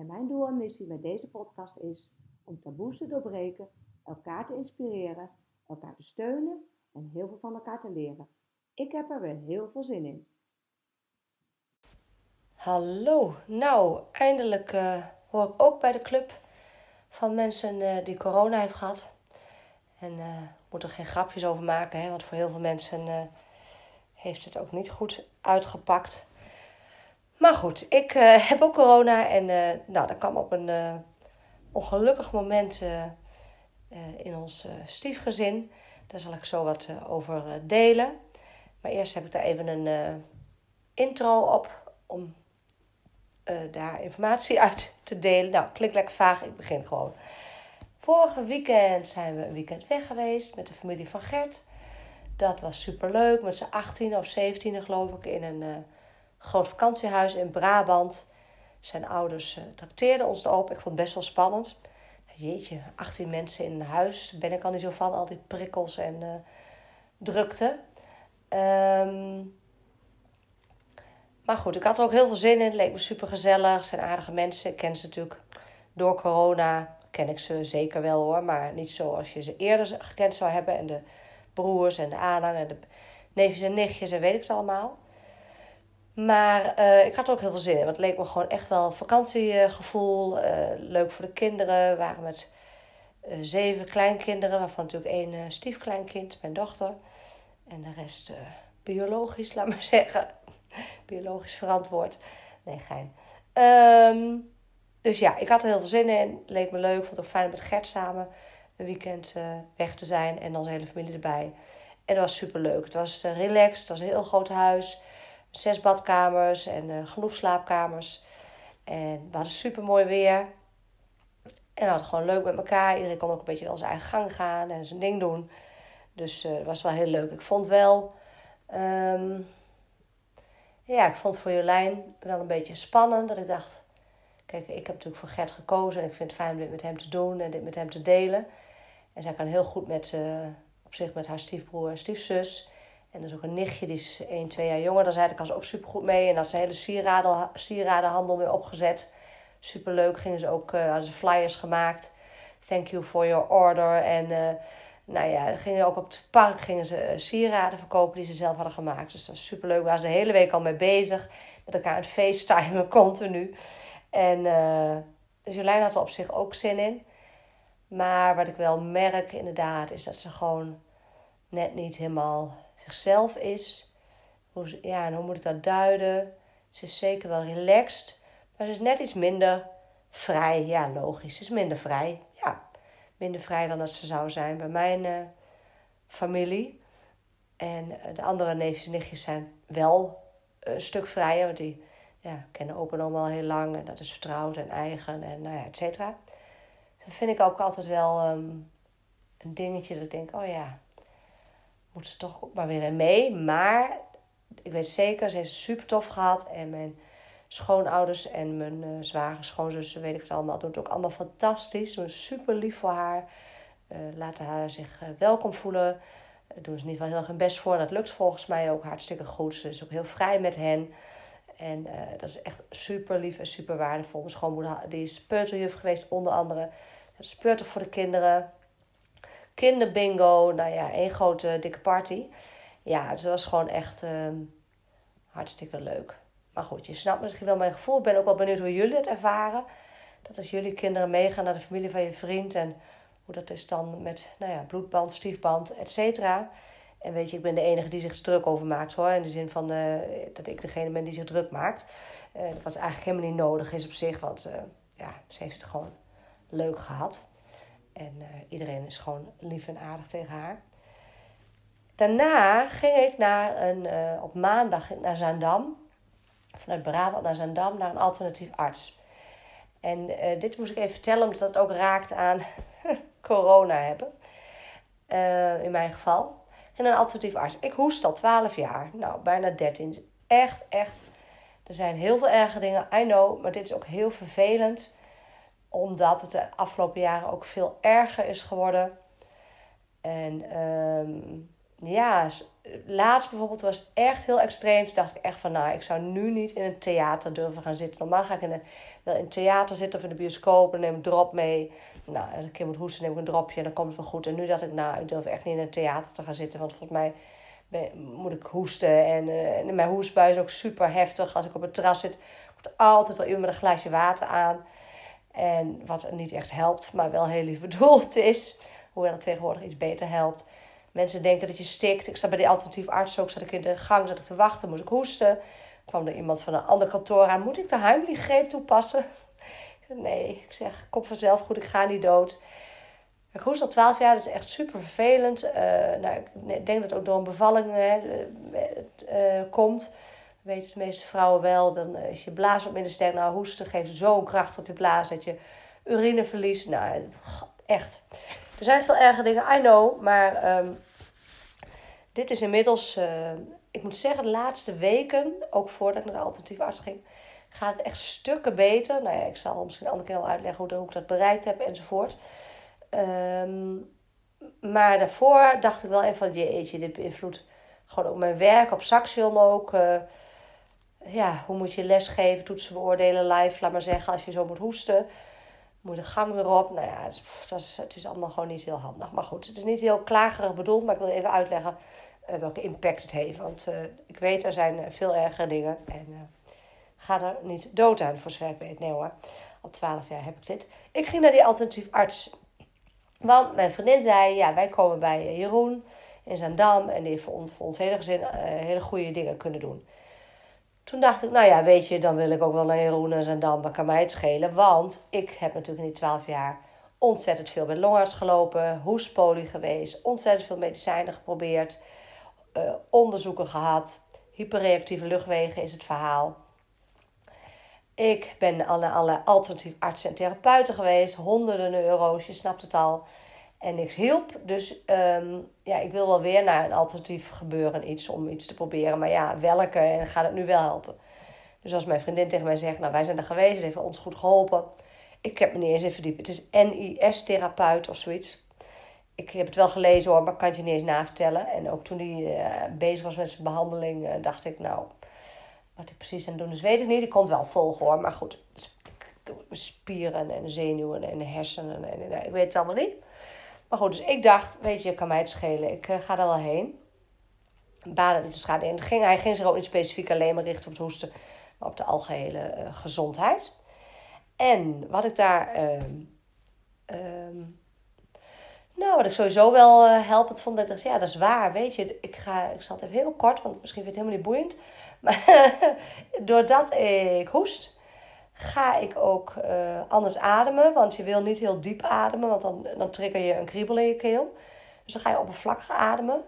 en mijn doel en missie met deze podcast is om taboes te doorbreken, elkaar te inspireren, elkaar te steunen en heel veel van elkaar te leren. Ik heb er weer heel veel zin in. Hallo, nou, eindelijk uh, hoor ik ook bij de club van mensen uh, die corona heeft gehad. En ik moet er geen grapjes over maken, hè, want voor heel veel mensen heeft het ook niet goed uitgepakt. Maar goed, ik uh, heb ook corona en uh, nou, dat kwam op een uh, ongelukkig moment in ons stiefgezin. Daar zal ik zo wat over delen. Maar eerst heb ik daar even een intro op om daar informatie uit te delen. Nou, klinkt lekker vaag, ik begin gewoon. Vorige weekend zijn we een weekend weg geweest met de familie van Gert. Dat was super leuk, met z'n 18 of 17 geloof ik, in een groot vakantiehuis in Brabant. Zijn ouders uh, trakteerden ons erop. Ik vond het best wel spannend. Jeetje, 18 mensen in een huis. Ben ik al niet zo van, al die prikkels en uh, drukte. Um, maar goed, ik had er ook heel veel zin in. Het leek me super gezellig. Het zijn aardige mensen. Ik ken ze natuurlijk door corona. Ken ik ze zeker wel hoor. Maar niet zoals je ze eerder gekend zou hebben. En de broers en de aanhang en de neefjes en nichtjes en weet ik ze allemaal. Maar uh, ik had er ook heel veel zin in. Want het leek me gewoon echt wel vakantiegevoel. Uh, leuk voor de kinderen. We waren met uh, zeven kleinkinderen. Waarvan natuurlijk één stiefkleinkind, mijn dochter. En de rest biologisch, laat maar zeggen. biologisch verantwoord. Nee, gein. Um, dus ja, ik had er heel veel zin in. Leek me leuk. Vond het ook fijn om met Gert samen een weekend weg te zijn. En dan zijn hele familie erbij. En dat was super leuk. Het was relaxed. Het was een heel groot huis zes badkamers en uh, genoeg slaapkamers. En we hadden super mooi weer. En we hadden gewoon leuk met elkaar. Iedereen kon ook een beetje wel zijn eigen gang gaan en zijn ding doen. Dus uh, het was wel heel leuk. Ik vond wel. Um, ja, ik vond voor Jolijn wel een beetje spannend. Dat ik dacht. Kijk, ik heb natuurlijk voor Gert gekozen. En ik vind het fijn om dit met hem te doen en dit met hem te delen. En zij kan heel goed met, uh, op zich met haar stiefbroer en stiefzus. En is ook een nichtje, die is 1, 2 jaar jonger. Daar zei ik als ook supergoed mee. En dat is hele sieraden, sieradenhandel weer opgezet. Superleuk. Gingen ze ook, uh, hadden ze flyers gemaakt. Thank you for your order. En uh, nou ja, gingen ook op het park gingen ze uh, sieraden verkopen die ze zelf hadden gemaakt. Dus dat was superleuk. Daar waren ze de hele week al mee bezig. Met elkaar aan het facetimen continu. En dus Jolijn had er op zich ook zin in. Maar wat ik wel merk inderdaad, is dat ze gewoon net niet helemaal zichzelf is. Hoe, ja, en hoe moet ik dat duiden? Ze is zeker wel relaxed, maar ze is net iets minder vrij. Ja, logisch. Ze is minder vrij. Ja, minder vrij dan dat ze zou zijn bij mijn uh, familie. En uh, de andere neefjes en nichtjes zijn wel een stuk vrijer, want die ja, kennen opa en al heel lang en dat is vertrouwd en eigen en nou ja, et cetera. Dat vind ik ook altijd wel um, een dingetje dat ik denk, oh ja, ze toch ook maar weer in mee. Maar ik weet zeker, ze heeft super tof gehad. En mijn schoonouders en mijn uh, zware schoonzussen, weet ik het allemaal, doen het ook allemaal fantastisch. Doen super lief voor haar. Uh, laten haar zich uh, welkom voelen. Doen ze niet wel heel erg hun best voor. Dat lukt volgens mij ook hartstikke goed. Ze is ook heel vrij met hen. En dat is echt super lief en super waardevol. Mijn schoonmoeder die is peuterjuf geweest, onder andere. Dat voor de kinderen kinderbingo. Nou ja, één grote dikke party. Ja, dus dat was gewoon echt uh, hartstikke leuk. Maar goed, je snapt misschien wel mijn gevoel. Ik ben ook wel benieuwd hoe jullie het ervaren. Dat als jullie kinderen meegaan naar de familie van je vriend. En hoe dat is dan met nou ja, bloedband, stiefband, et cetera. En weet je, ik ben de enige die zich druk over maakt hoor. In de zin van uh, dat ik degene ben die zich druk maakt. Uh, wat eigenlijk helemaal niet nodig is op zich. Want uh, ja, ze heeft het gewoon leuk gehad. En uh, iedereen is gewoon lief en aardig tegen haar. Daarna ging ik naar een, uh, op maandag naar Zaandam. Vanuit Brabant naar Zaandam naar een alternatief arts. En uh, dit moest ik even vertellen, omdat het ook raakt aan corona hebben. In mijn geval. En een alternatief arts. Ik hoest al 12 jaar. Nou, bijna 13. Echt, echt. Er zijn heel veel erge dingen, I know. Maar dit is ook heel vervelend. Omdat het de afgelopen jaren ook veel erger is geworden. En um, ja, laatst bijvoorbeeld was het echt heel extreem. Toen dacht ik echt van, nou, ik zou nu niet in een theater durven gaan zitten. Normaal ga ik in een, wel in een theater zitten of in de bioscoop en neem een drop mee. Nou, een keer moet hoesten, neem ik een dropje en dan komt het wel goed. En nu dacht ik, nou, ik durf echt niet in een theater te gaan zitten. Want volgens mij moet ik hoesten. En, uh, en mijn hoestbui is ook super heftig. Als ik op het terras zit, komt altijd wel iemand met een glaasje water aan. En wat niet echt helpt, maar wel heel lief bedoeld is. Hoewel het tegenwoordig iets beter helpt. Mensen denken dat je stikt. Ik sta bij die alternatief arts ook, zat ik in de gang, zat ik te wachten, moest ik hoesten. kwam er iemand van een ander kantoor aan. Moet ik de Heimlich-greep toepassen? nee, ik zeg, kom vanzelf goed, ik ga niet dood. Ik hoest al twaalf jaar, dat is echt super vervelend. Uh, nou, ik denk dat het ook door een bevalling uh, uh, komt. Weten de meeste vrouwen wel. Dan is je blaas wat minder sterk. Nou, hoesten geeft zo'n kracht op je blaas dat je urine verliest. Nou, echt. Er zijn veel erge dingen, I know. Maar um, dit is inmiddels, uh, ik moet zeggen, de laatste weken, ook voordat ik naar de alternatieve arts ging, gaat het echt stukken beter. Nou ja, ik zal misschien een andere keer wel uitleggen hoe, ik dat bereikt heb enzovoort. Um, maar daarvoor dacht ik wel even van, jeetje, dit beïnvloedt gewoon ook mijn werk op Saxion ook. Ja, hoe moet je lesgeven, toetsen beoordelen live, laat maar zeggen, als je zo moet hoesten moet de gang weer op. Nou ja, het is, het is allemaal gewoon niet heel handig. Maar goed, het is niet heel klagerig bedoeld, maar ik wil even uitleggen uh, welke impact het heeft. Want uh, ik weet, er zijn eh, veel ergere dingen. En ga er niet dood aan, voor zover ik weet. Nee hoor, al twaalf jaar heb ik dit. Ik ging naar die alternatief arts. Want mijn vriendin zei, ja, wij komen bij Jeroen in Zandam. En die heeft voor ons, voor ons hele gezin hele goede dingen kunnen doen. Toen dacht ik, nou ja, weet je, dan wil ik ook wel naar Jeroen en Zandam. Maar kan mij het schelen. Want ik heb natuurlijk in die twaalf jaar ontzettend veel bij longarts gelopen. Hoespolie geweest. Ontzettend veel medicijnen geprobeerd. Uh, onderzoeken gehad. Hyperreactieve luchtwegen is het verhaal. Ik ben alle, alle alternatief artsen en therapeuten geweest. Honderden euro's, je snapt het al. En niks hielp. Dus um, ja, ik wil wel weer naar een alternatief gebeuren, iets om iets te proberen. Maar ja, welke en gaat het nu wel helpen? Dus als mijn vriendin tegen mij zegt, nou wij zijn er geweest, het heeft ons goed geholpen. Ik heb me niet eens even verdiept. Het is NIS-therapeut of zoiets. Ik heb het wel gelezen hoor, maar ik kan het je niet eens navertellen. En ook toen hij uh, bezig was met zijn behandeling, uh, dacht ik, nou, wat hij precies aan het doen is, weet ik niet. Ik kon wel volgen hoor, maar goed. Spieren en zenuwen en hersenen en, en ik weet het allemaal niet. Maar goed, dus ik dacht, weet je, kan mij het schelen. Ik uh, ga er wel heen. Baden dus gaat in. Ging, hij ging zich ook niet specifiek alleen maar richten op het hoesten, maar op de algehele uh, gezondheid. En wat ik daar. Uh, nou, wat ik sowieso wel uh, helpend vond, dat ik ja, dat is waar, weet je. Ik, ga, ik zal het even heel kort, want misschien vind je het helemaal niet boeiend. Maar doordat ik hoest, ga ik ook uh, anders ademen. Want je wil niet heel diep ademen, want dan, dan trigger je een kriebel in je keel. Dus dan ga je oppervlakkig ademen.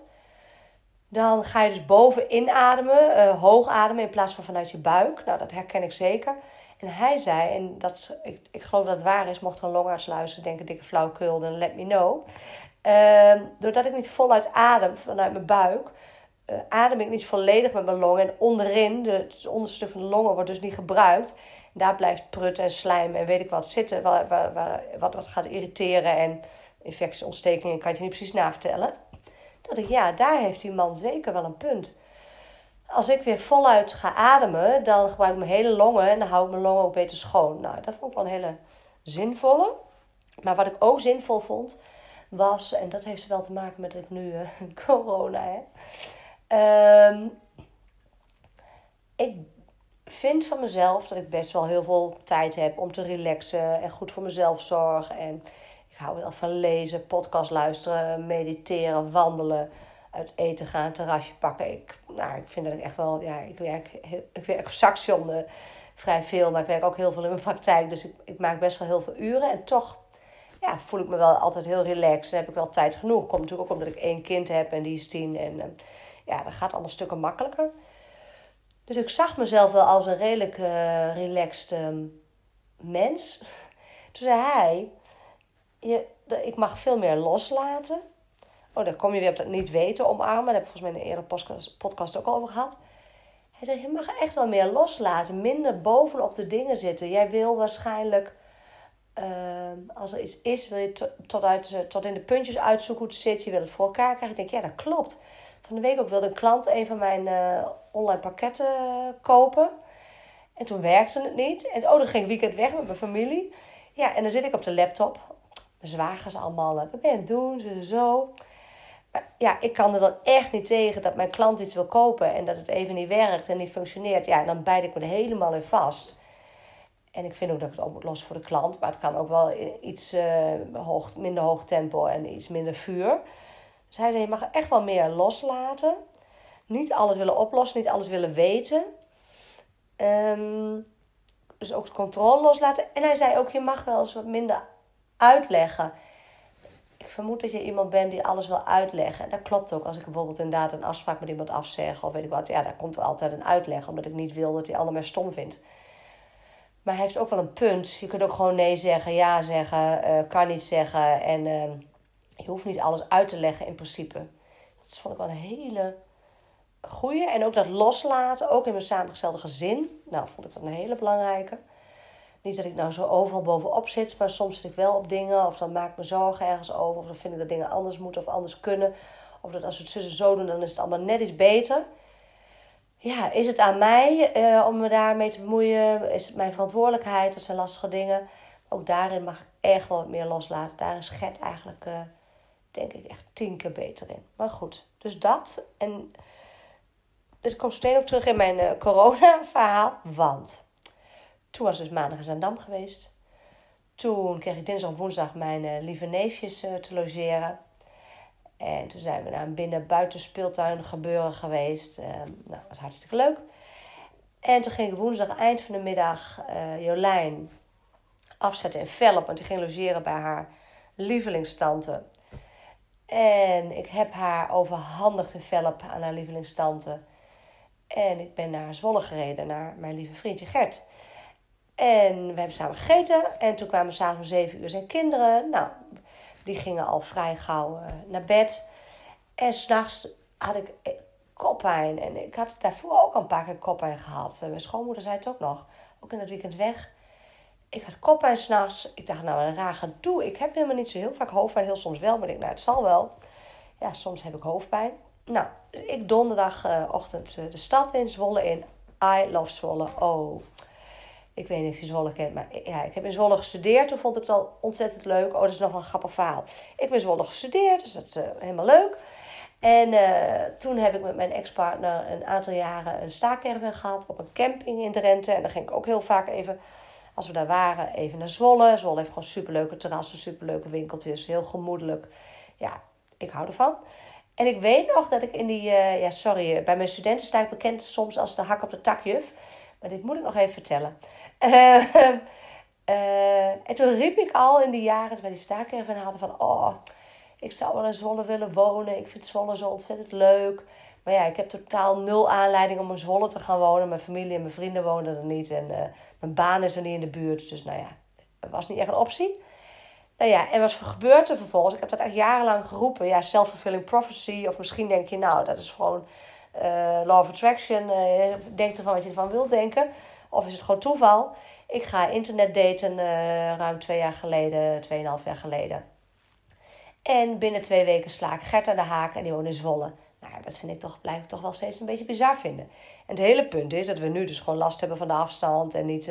Dan ga je dus boven inademen, uh, hoog ademen in plaats van vanuit je buik. Nou, dat herken ik zeker. En hij zei, en dat, ik, ik geloof dat het waar is, mocht er een longarts luisteren, denken dikke flauwkul, dan let me know. Uh, doordat ik niet voluit adem vanuit mijn buik, uh, adem ik niet volledig met mijn longen. En onderin, de, het onderste stuk van de longen wordt dus niet gebruikt. Daar blijft prut en slijm en weet ik wat zitten, waar, wat, wat gaat irriteren en infecties, ontstekingen, kan je niet precies navertellen. Dat ik, ja, daar heeft die man zeker wel een punt. Als ik weer voluit ga ademen, dan gebruik ik mijn hele longen en dan hou ik mijn longen ook beter schoon. Nou, dat vond ik wel een hele zinvolle. Maar wat ik ook zinvol vond, was, en dat heeft wel te maken met ik nu uh, corona heb. Um, ik vind van mezelf dat ik best wel heel veel tijd heb om te relaxen en goed voor mezelf zorgen. En ik hou wel van lezen, podcast luisteren, mediteren, wandelen, uit eten gaan, terrasje pakken. Ik, nou, ik vind dat ik echt wel, ja, ik werk, ik werk op Saxion uh, vrij veel, maar ik werk ook heel veel in mijn praktijk. Dus ik, ik maak best wel heel veel uren en toch ja, voel ik me wel altijd heel relaxed en heb ik wel tijd genoeg. Komt natuurlijk ook omdat ik één kind heb en die is tien en uh, ja, dat gaat allemaal stukken makkelijker. Dus ik zag mezelf wel als een redelijk uh, relaxed um, mens. Toen zei hij, je, ik mag veel meer loslaten. Oh, dan kom je weer op dat niet weten omarmen. Daar heb ik volgens mij in een eerdere podcast ook al over gehad. Hij zei, je mag echt wel meer loslaten. Minder bovenop de dingen zitten. Jij wil waarschijnlijk, ehm, als er iets is, wil je tot, uit, tot in de puntjes uitzoeken hoe het zit. Je wil het voor elkaar krijgen. Ik denk, ja, dat klopt. Van de week ook wilde een klant een van mijn uh, online pakketten kopen. En toen werkte het niet. En oh, dan ging ik weekend weg met mijn familie. Ja, en dan zit ik op de laptop. Mijn zwagers allemaal, wat ben je aan het doen? Zo, zo. Maar ja, ik kan er dan echt niet tegen dat mijn klant iets wil kopen en dat het even niet werkt en niet functioneert. Ja, dan bijt ik me er helemaal in vast. En ik vind ook dat ik het op moet lossen voor de klant. Maar het kan ook wel iets hoog, minder hoog tempo en iets minder vuur. Dus hij zei, je mag echt wel meer loslaten. Niet alles willen oplossen, niet alles willen weten. Um, dus ook de controle loslaten. En hij zei ook, je mag wel eens wat minder uitleggen. Ik vermoed dat je iemand bent die alles wil uitleggen. En dat klopt ook. Als ik bijvoorbeeld inderdaad een afspraak met iemand afzeg of weet ik wat. Ja, daar komt er altijd een uitleg. Omdat ik niet wil dat die ander mij stom vindt. Maar hij heeft ook wel een punt. Je kunt ook gewoon nee zeggen, ja zeggen, uh, kan niet zeggen. En uh, je hoeft niet alles uit te leggen in principe. Dat vond ik wel een hele goeie. En ook dat loslaten, ook in mijn samengestelde gezin. Nou, vond ik dat een hele belangrijke. Niet dat ik nou zo overal bovenop zit, maar soms zit ik wel op dingen. Of dan maak ik me zorgen ergens over. Of dan vind ik dat dingen anders moeten of anders kunnen. Of dat als we het zussen zo doen, dan is het allemaal net iets beter. Ja, is het aan mij uh, om me daarmee te bemoeien? Is het mijn verantwoordelijkheid? Dat zijn lastige dingen. Ook daarin mag ik echt wel wat meer loslaten. Daar is Gert eigenlijk, uh, denk ik, echt tien keer beter in. Maar goed, dus dat. En dus ik kom meteen ook terug in mijn uh, corona-verhaal. Want toen was dus maandag in Zandam geweest. Toen kreeg ik dinsdag en woensdag mijn uh, lieve neefjes uh, te logeren. En toen zijn we naar een binnen-buiten speeltuin gebeuren geweest. Nou, dat was hartstikke leuk. En toen ging ik woensdag eind van de middag Jolijn afzetten in Velp. Want die ging logeren bij haar lievelingstante. En ik heb haar overhandigd in Velp aan haar lievelingstante. En ik ben naar Zwolle gereden, naar mijn lieve vriendje Gert. En we hebben samen gegeten. En toen kwamen s'avonds om zeven uur zijn kinderen. Nou, die gingen al vrij gauw uh, naar bed. En s'nachts had ik eh, koppijn. En ik had daarvoor ook al een paar keer koppijn gehad. En mijn schoonmoeder zei het ook nog. Ook in het weekend weg. Ik had koppijn s'nachts. Ik dacht, nou, een raar gedoe. Ik heb helemaal niet zo heel vaak hoofdpijn. Heel soms wel, maar ik nou, het zal wel. Ja, soms heb ik hoofdpijn. Nou, ik donderdagochtend uh, de stad in, Zwolle in. I love Zwolle. Oh, ik weet niet of je Zwolle kent, maar ja, ik heb in Zwolle gestudeerd. Toen vond ik het al ontzettend leuk. Oh, dat is nog wel een grappig verhaal. Ik ben in Zwolle gestudeerd, dus dat is uh, helemaal leuk. En uh, toen heb ik met mijn ex-partner een aantal jaren een staakerven gehad op een camping in Drenthe. En dan ging ik ook heel vaak even, als we daar waren, even naar Zwolle. Zwolle heeft gewoon superleuke terrassen, superleuke winkeltjes, heel gemoedelijk. Ja, ik hou ervan. En ik weet nog dat ik in die, uh, ja sorry, bij mijn studenten sta ik bekend soms als de hak op de takjuf. Maar dit moet ik nog even vertellen. Uh, en toen riep ik al in die jaren, bij die staakerven hadden van... Oh, ik zou wel in Zwolle willen wonen. Ik vind Zwolle zo ontzettend leuk. Maar ja, ik heb totaal nul aanleiding om in Zwolle te gaan wonen. Mijn familie en mijn vrienden woonden er niet. En uh, mijn baan is er niet in de buurt. Dus nou ja, dat was niet echt een optie. Nou ja, en wat gebeurt er vervolgens? Ik heb dat echt jarenlang geroepen. Ja, self-fulfilling prophecy. Of misschien denk je, nou, dat is gewoon uh, law of attraction. Uh, denk ervan wat je ervan wilt denken. Of is het gewoon toeval? Ik ga internet daten ruim twee jaar geleden, tweeënhalf jaar geleden. En binnen twee weken sla ik Gert aan de haak en die woont in Zwolle. Ja, dat vind ik toch, blijf ik toch wel steeds een beetje bizar vinden. En het hele punt is dat we nu dus gewoon last hebben van de afstand. En niet,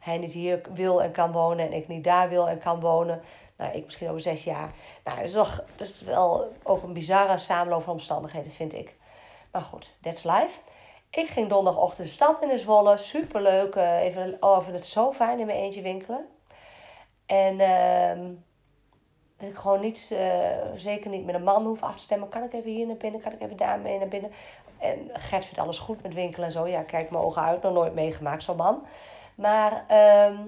hij niet hier wil en kan wonen en ik niet daar wil en kan wonen. Nou, ik misschien over zes jaar. Nou, dat is, toch, dat is wel ook een bizarre samenloop van omstandigheden, vind ik. Maar goed, that's life. Ik ging donderdagochtend de stad in de Zwolle. Superleuk. Uh, even, oh, ik vind het zo fijn in mijn eentje winkelen. En uh, ik gewoon niet, uh, zeker niet met een man hoef af te stemmen. Kan ik even hier naar binnen? Kan ik even daar mee naar binnen? En Gert vindt alles goed met winkelen en zo. Ja, kijk mijn ogen uit. Nog nooit meegemaakt, zo'n man. Maar uh,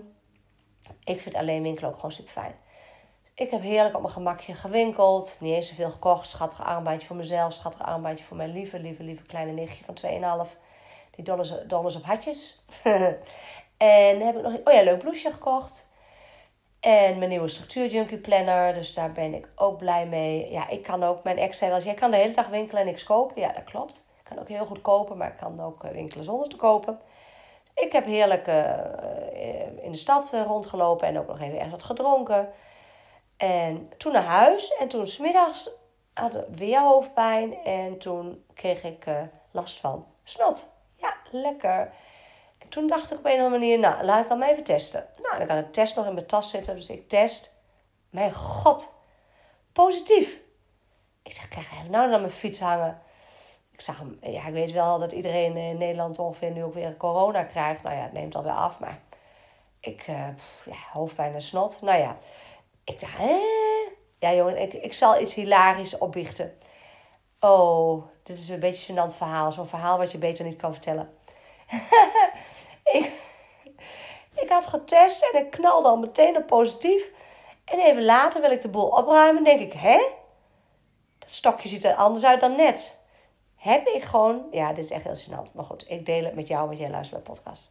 ik vind alleen winkelen ook gewoon super fijn. Ik heb heerlijk op mijn gemakje gewinkeld. Niet eens zoveel gekocht. Schattig armbandje voor mezelf. Schattig armbandje voor mijn lieve, lieve, lieve kleine nichtje van 2,5. Die dol is, dol is op hartjes. En heb ik nog oh ja, leuk blouseje gekocht. En mijn nieuwe structuur junkie planner. Dus daar ben ik ook blij mee. Ja, ik kan ook, mijn ex zei jij kan de hele dag winkelen en niks kopen. Ja, dat klopt. Ik kan ook heel goed kopen, maar ik kan ook winkelen zonder te kopen. Ik heb heerlijk in de stad rondgelopen en ook nog even ergens wat gedronken. En toen naar huis. En toen smiddags had ik weer hoofdpijn. En toen kreeg ik last van snot. Ja, lekker. En toen dacht ik op een of andere manier, nou, laat ik dan maar even testen. Nou, dan kan de test nog in mijn tas zitten. Dus ik test. Mijn god, positief. Ik dacht, krijg ik nou dan mijn fiets hangen? Ik zag hem, ja, ik weet wel dat iedereen in Nederland ongeveer nu ook weer corona krijgt. Nou ja, het neemt alweer af, maar ik, uh, ja, hoofdpijn en snot. Nou ja, ik dacht, hè? Ja jongen, ik, ik zal iets hilarisch opbiechten. Oh, dit is een beetje een gênant verhaal. Zo'n verhaal wat je beter niet kan vertellen. ik, ik had getest en ik knalde al meteen op positief. En even later wil ik de boel opruimen. denk ik, hè? Dat stokje ziet er anders uit dan net. Heb ik gewoon... Ja, dit is echt heel gênant. Maar goed, ik deel het met jou, want jij luistert bij podcast.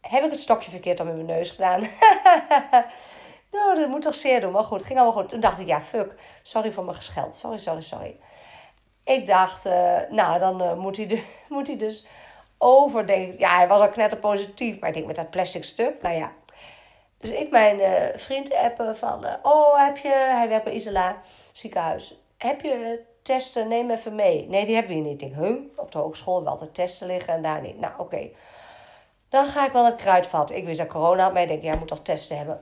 Heb ik het stokje verkeerd dan met mijn neus gedaan? nou, dat moet toch zeer doen. Maar goed, ging allemaal goed. Toen dacht ik, ja, fuck. Sorry voor mijn gescheld. Sorry, sorry, sorry. Ik dacht, uh, nou, dan moet, hij de, moet hij dus overdenken. Ja, hij was al knetter positief, maar ik denk met dat plastic stuk, nou ja. Dus ik mijn uh, vriend appen van, oh, heb je, hij werkt bij Isela ziekenhuis. Heb je testen, neem even mee. Nee, die hebben we niet. Ik denk, huh, op de hogeschool wel te testen liggen en daar niet. Nou, oké. Dan ga ik wel het kruidvat. Ik wist dat corona had, maar ik denk, jij moet toch testen hebben.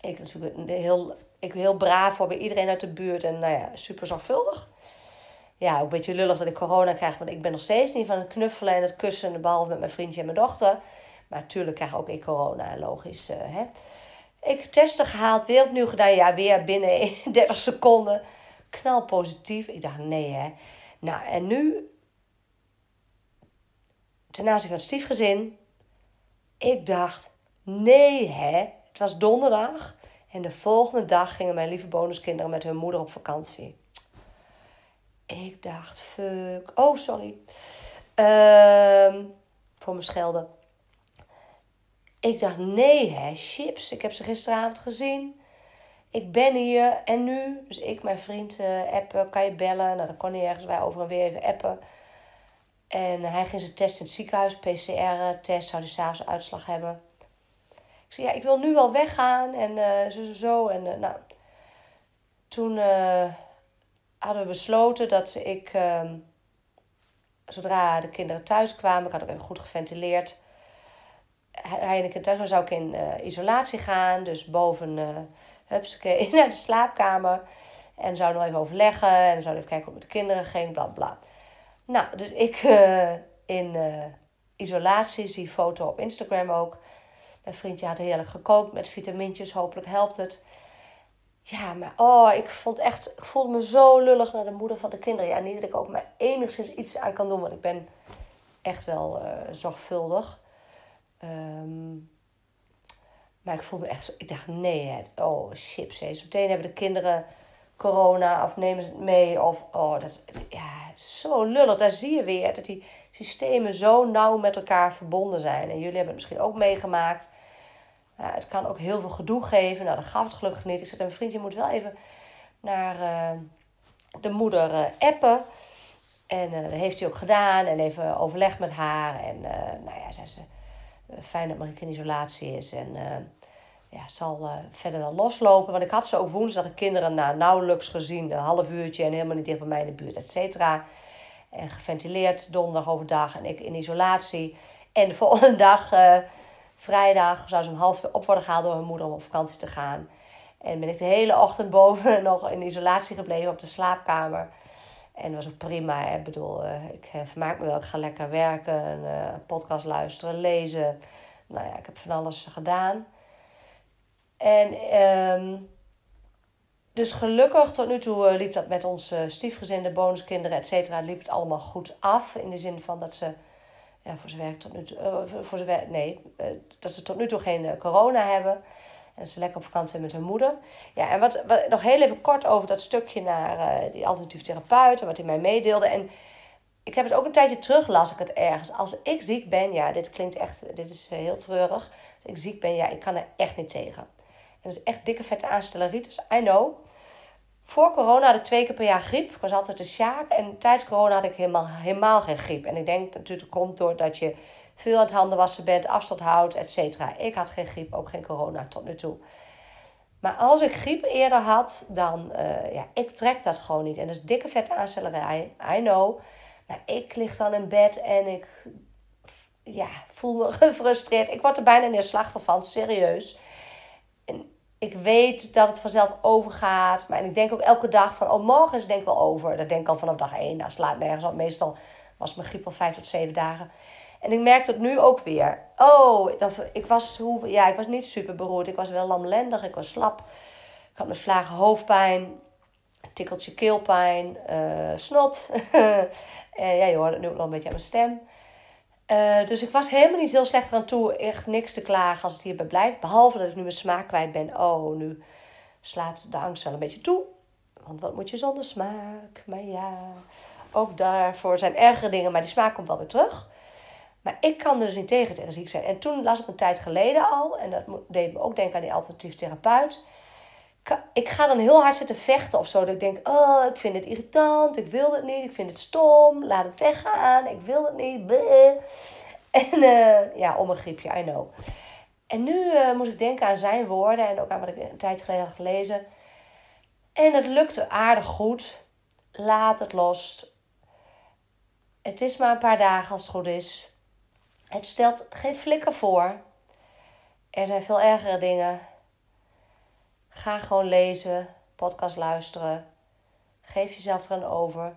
Ik natuurlijk heel, ik heel braaf voor bij iedereen uit de buurt en nou ja, super zorgvuldig ja, ook een beetje lullig dat ik corona krijg. Want ik ben nog steeds niet van het knuffelen en het kussen. Behalve met mijn vriendje en mijn dochter. Maar natuurlijk krijg ook ik corona, logisch. Uh, hè. Ik testen gehaald, weer opnieuw gedaan. Ja, weer binnen 30 seconden. Knal positief. Ik dacht, nee hè. Nou, en nu... Ten aanzien van stiefgezin. Ik dacht, nee hè. Het was donderdag. En de volgende dag gingen mijn lieve bonuskinderen met hun moeder op vakantie. Ik dacht, fuck. Oh, sorry. Ehm, voor mijn schelden. Ik dacht, nee hè, chips. Ik heb ze gisteravond gezien. Ik ben hier en nu. Dus ik, mijn vriend, uh, appen. Kan je bellen? Nou, dan kon hij ergens bij over en weer even appen. En hij ging zijn test in het ziekenhuis. PCR-test. Zou hij s'avonds uitslag hebben. Ik zei, ja, ik wil nu wel weggaan. En uh, zo, zo, zo. En uh, nou, toen hadden we besloten dat ik, ehm, zodra de kinderen thuis kwamen, ik had ook even goed geventileerd. Hij en ik thuis zou ik in uh, isolatie gaan. Dus boven, uh, hupsakee, naar de slaapkamer. En zouden nog even overleggen. En zouden even kijken hoe het met de kinderen ging, bla bla. Nou, dus ik uh, in isolatie, zie foto op Instagram ook. Mijn vriendje had heerlijk gekookt met vitamintjes. Hopelijk helpt het. Ja, maar oh, ik vond echt, ik voelde me zo lullig naar de moeder van de kinderen. Ja, niet dat ik ook maar enigszins iets aan kan doen, want ik ben echt wel uh, zorgvuldig. Um, maar ik voelde me echt zo, ik dacht nee, oh chips, hè. meteen hebben de kinderen corona of nemen ze het mee. Of, oh, dat ja, zo lullig. Daar zie je weer dat die systemen zo nauw met elkaar verbonden zijn. En jullie hebben het misschien ook meegemaakt het kan ook heel veel gedoe geven. Nou, dat gaf het gelukkig niet. Ik zei, mijn vriendje moet wel even naar uh, de moeder uh, appen. En uh, dat heeft hij ook gedaan. En even overleg met haar. En nou ja, zei ze, fijn dat Marieke in isolatie is. En ja, zal verder wel loslopen. Want ik had ze ook woensdag de kinderen nou, nauwelijks gezien. Een half uurtje en helemaal niet dicht bij mij in de buurt, et cetera. En geventileerd donderdag overdag. En ik in isolatie. En de volgende dag Vrijdag zou ze om half twee op worden gehaald door mijn moeder om op vakantie te gaan. En ben ik de hele ochtend boven nog in isolatie gebleven op de slaapkamer. En dat was ook prima. Ik bedoel, uh, ik uh, vermaak me wel. Ik ga lekker werken, uh, podcast luisteren, lezen. Nou ja, ik heb van alles gedaan. En um, dus gelukkig tot nu toe liep dat met ons stiefgezin, de bonuskinderen, et cetera, liep het allemaal goed af. In de zin van dat ze ja, voor zijn werk tot nu uh, voor nee, uh, dat ze tot nu toe geen uh, corona hebben. En ze lekker op vakantie zijn met hun moeder. Ja, en wat, wat, nog heel even kort over dat stukje naar die alternatief therapeut. En wat hij mij meedeelde. En ik heb het ook een tijdje terug, las ik het ergens. Als ik ziek ben, ja, dit klinkt echt, dit is heel treurig. Als ik ziek ben, ja, ik kan er echt niet tegen. En dat is echt dikke vette aanstelleritis, I know. Voor corona had ik twee keer per jaar griep. Ik was altijd de sjaak. En tijdens corona had ik helemaal, helemaal geen griep. En ik denk dat natuurlijk komt doordat je veel aan het handen wassen bent, afstand houdt, et cetera. Ik had geen griep, ook geen corona tot nu toe. Maar als ik griep eerder had, dan, uh, ja, ik trek dat gewoon niet. En dat is dikke vette aanstellerij, I know. Maar ik lig dan in bed en ik ja, voel me gefrustreerd. Ik word er bijna neerslachtig van, serieus. En ik weet dat het vanzelf overgaat. Maar ik denk ook elke dag van, oh, morgen is denk ik wel over. Dat denk ik al vanaf dag één. Dat slaat nergens op. Meestal was mijn griep al vijf tot zeven dagen. En ik merk het nu ook weer. Oh, ik, was, ja, ik was niet super beroerd. Ik was wel lamlendig. Ik was slap. Ik had met vlagen hoofdpijn. Tikkeltje keelpijn. Uh, snot. en ja, je hoort het nu ook nog een beetje aan mijn stem. Uh, dus ik was helemaal niet heel slecht aan toe. Echt niks te klagen als het hierbij blijft. Behalve dat ik nu mijn smaak kwijt ben. Oh, nu slaat de angst wel een beetje toe. Want wat moet je zonder smaak? Maar ja, ook daarvoor zijn ergere dingen. Maar die smaak komt wel weer terug. Maar ik kan er dus niet tegen tegen ziek zijn. En toen las ik een tijd geleden al, en dat deed me ook denken aan die alternatief therapeut. Ik ga dan heel hard zitten vechten of zo. Dat ik denk, oh, ik vind het irritant, ik wil het niet, ik vind het stom, laat het weggaan, ik wil het niet. En uh, ja, om een griepje, I know. En nu uh, moest ik denken aan zijn woorden en ook aan wat ik een tijd geleden had gelezen. En het lukte aardig goed. Laat het los. Het is maar een paar dagen als het goed is. Het stelt geen flikker voor. Er zijn veel ergere dingen. Ga gewoon lezen, podcast luisteren. Geef jezelf er een over.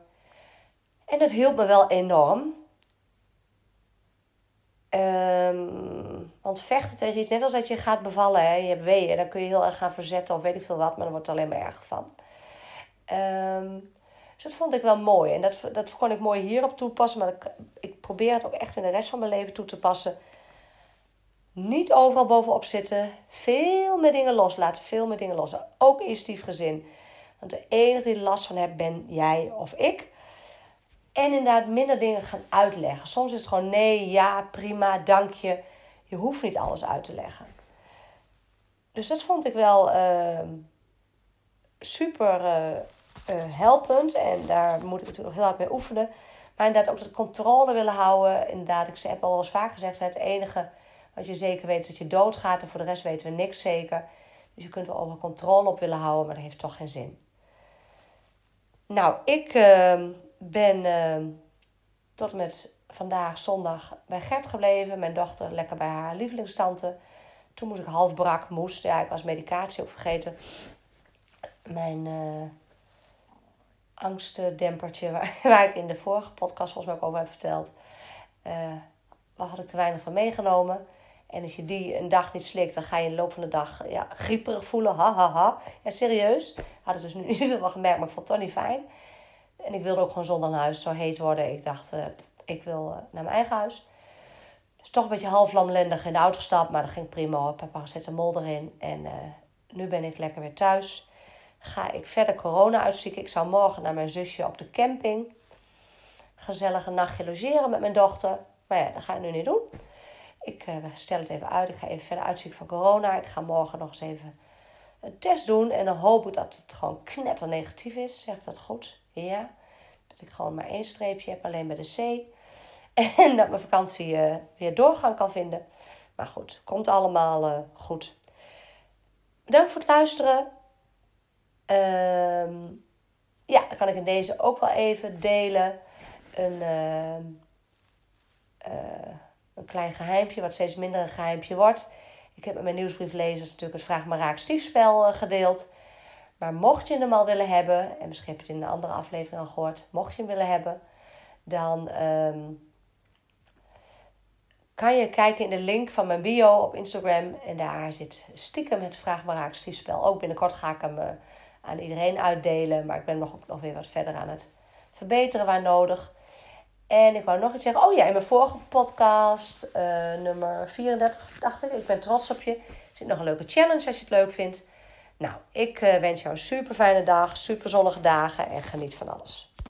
En dat hielp me wel enorm. Um, want vechten tegen iets, net als dat je gaat bevallen, hè, je hebt weeën, dan kun je heel erg gaan verzetten of weet ik veel wat, maar dan wordt het alleen maar erger van. Um, dus dat vond ik wel mooi. En dat, dat kon ik mooi hierop toepassen. Maar ik probeer het ook echt in de rest van mijn leven toe te passen. Niet overal bovenop zitten. Veel meer dingen loslaten. Veel meer dingen los. Ook in stiefgezin. Want de enige die last van hebt ben jij of ik. En inderdaad minder dingen gaan uitleggen. Soms is het gewoon nee, ja, prima, dank je. Je hoeft niet alles uit te leggen. Dus dat vond ik wel uh, super uh, uh, helpend. En daar moet ik natuurlijk nog heel hard mee oefenen. Maar inderdaad ook dat controle willen houden. Inderdaad, ik heb al wel eens vaak gezegd, het enige wat je zeker weet dat je doodgaat. En voor de rest weten we niks zeker. Dus je kunt er over controle op willen houden, maar dat heeft toch geen zin. Nou, ik uh, ben uh, tot en met vandaag zondag bij Gert gebleven. Mijn dochter lekker bij haar lievelingstante. Toen moest ik half brak, moest. Ja, ik was medicatie ook vergeten. Mijn uh, angstdempertje, waar, ik in de vorige podcast volgens mij ook over heb verteld. Uh, daar had ik te weinig van meegenomen. En als je die een dag niet slikt, dan ga je in de loop van de dag ja, grieperig voelen. Ha, ha, ha. Ja, serieus. Had ik dus nu niet zoveel gemerkt, maar ik vond het toch niet fijn. En ik wilde ook gewoon zonder naar huis zo heet worden. Ik dacht, uh, ik wil uh, naar mijn eigen huis. Dus toch een beetje half lamlendig in de auto gestapt, maar dat ging prima hoor. Papa zette mol erin. En uh, nu ben ik lekker weer thuis ga ik verder corona uitzieken. Ik zou morgen naar mijn zusje op de camping. Gezellig een nachtje logeren met mijn dochter. Maar ja, dat ga ik nu niet doen. Ik uh, stel het even uit. Ik ga even verder uitzieken van corona. Ik ga morgen nog eens even een test doen. En dan hoop ik dat het gewoon knetter negatief is. Zeg dat goed? Ja. Dat ik gewoon maar één streepje heb, alleen bij de C. En dat mijn vakantie uh, weer doorgang kan vinden. Maar goed, komt allemaal uh, goed. Bedankt voor het luisteren. Um, ja, dan kan ik in deze ook wel even delen. Een, uh, een klein geheimpje, wat steeds minder een geheimpje wordt. Ik heb met mijn nieuwsbrieflezers natuurlijk het Vraag maar Raak stiefspel uh, gedeeld. Maar mocht je hem al willen hebben, en misschien heb je het in een andere aflevering al gehoord, mocht je hem willen hebben, dan um, kan je kijken in de link van mijn bio op Instagram. En daar zit stiekem het Vraag maar Raak stiefspel. Ook binnenkort ga ik hem aan iedereen uitdelen. Maar ik ben nog, nog weer wat verder aan het verbeteren waar nodig. En ik wou nog iets zeggen. Oh ja, in mijn vorige podcast, uh, nummer 34, dacht ik. Ik ben trots op je. Er zit nog een leuke challenge als je het leuk vindt. Nou, ik uh, wens jou een super fijne dag, super zonnige dagen en geniet van alles.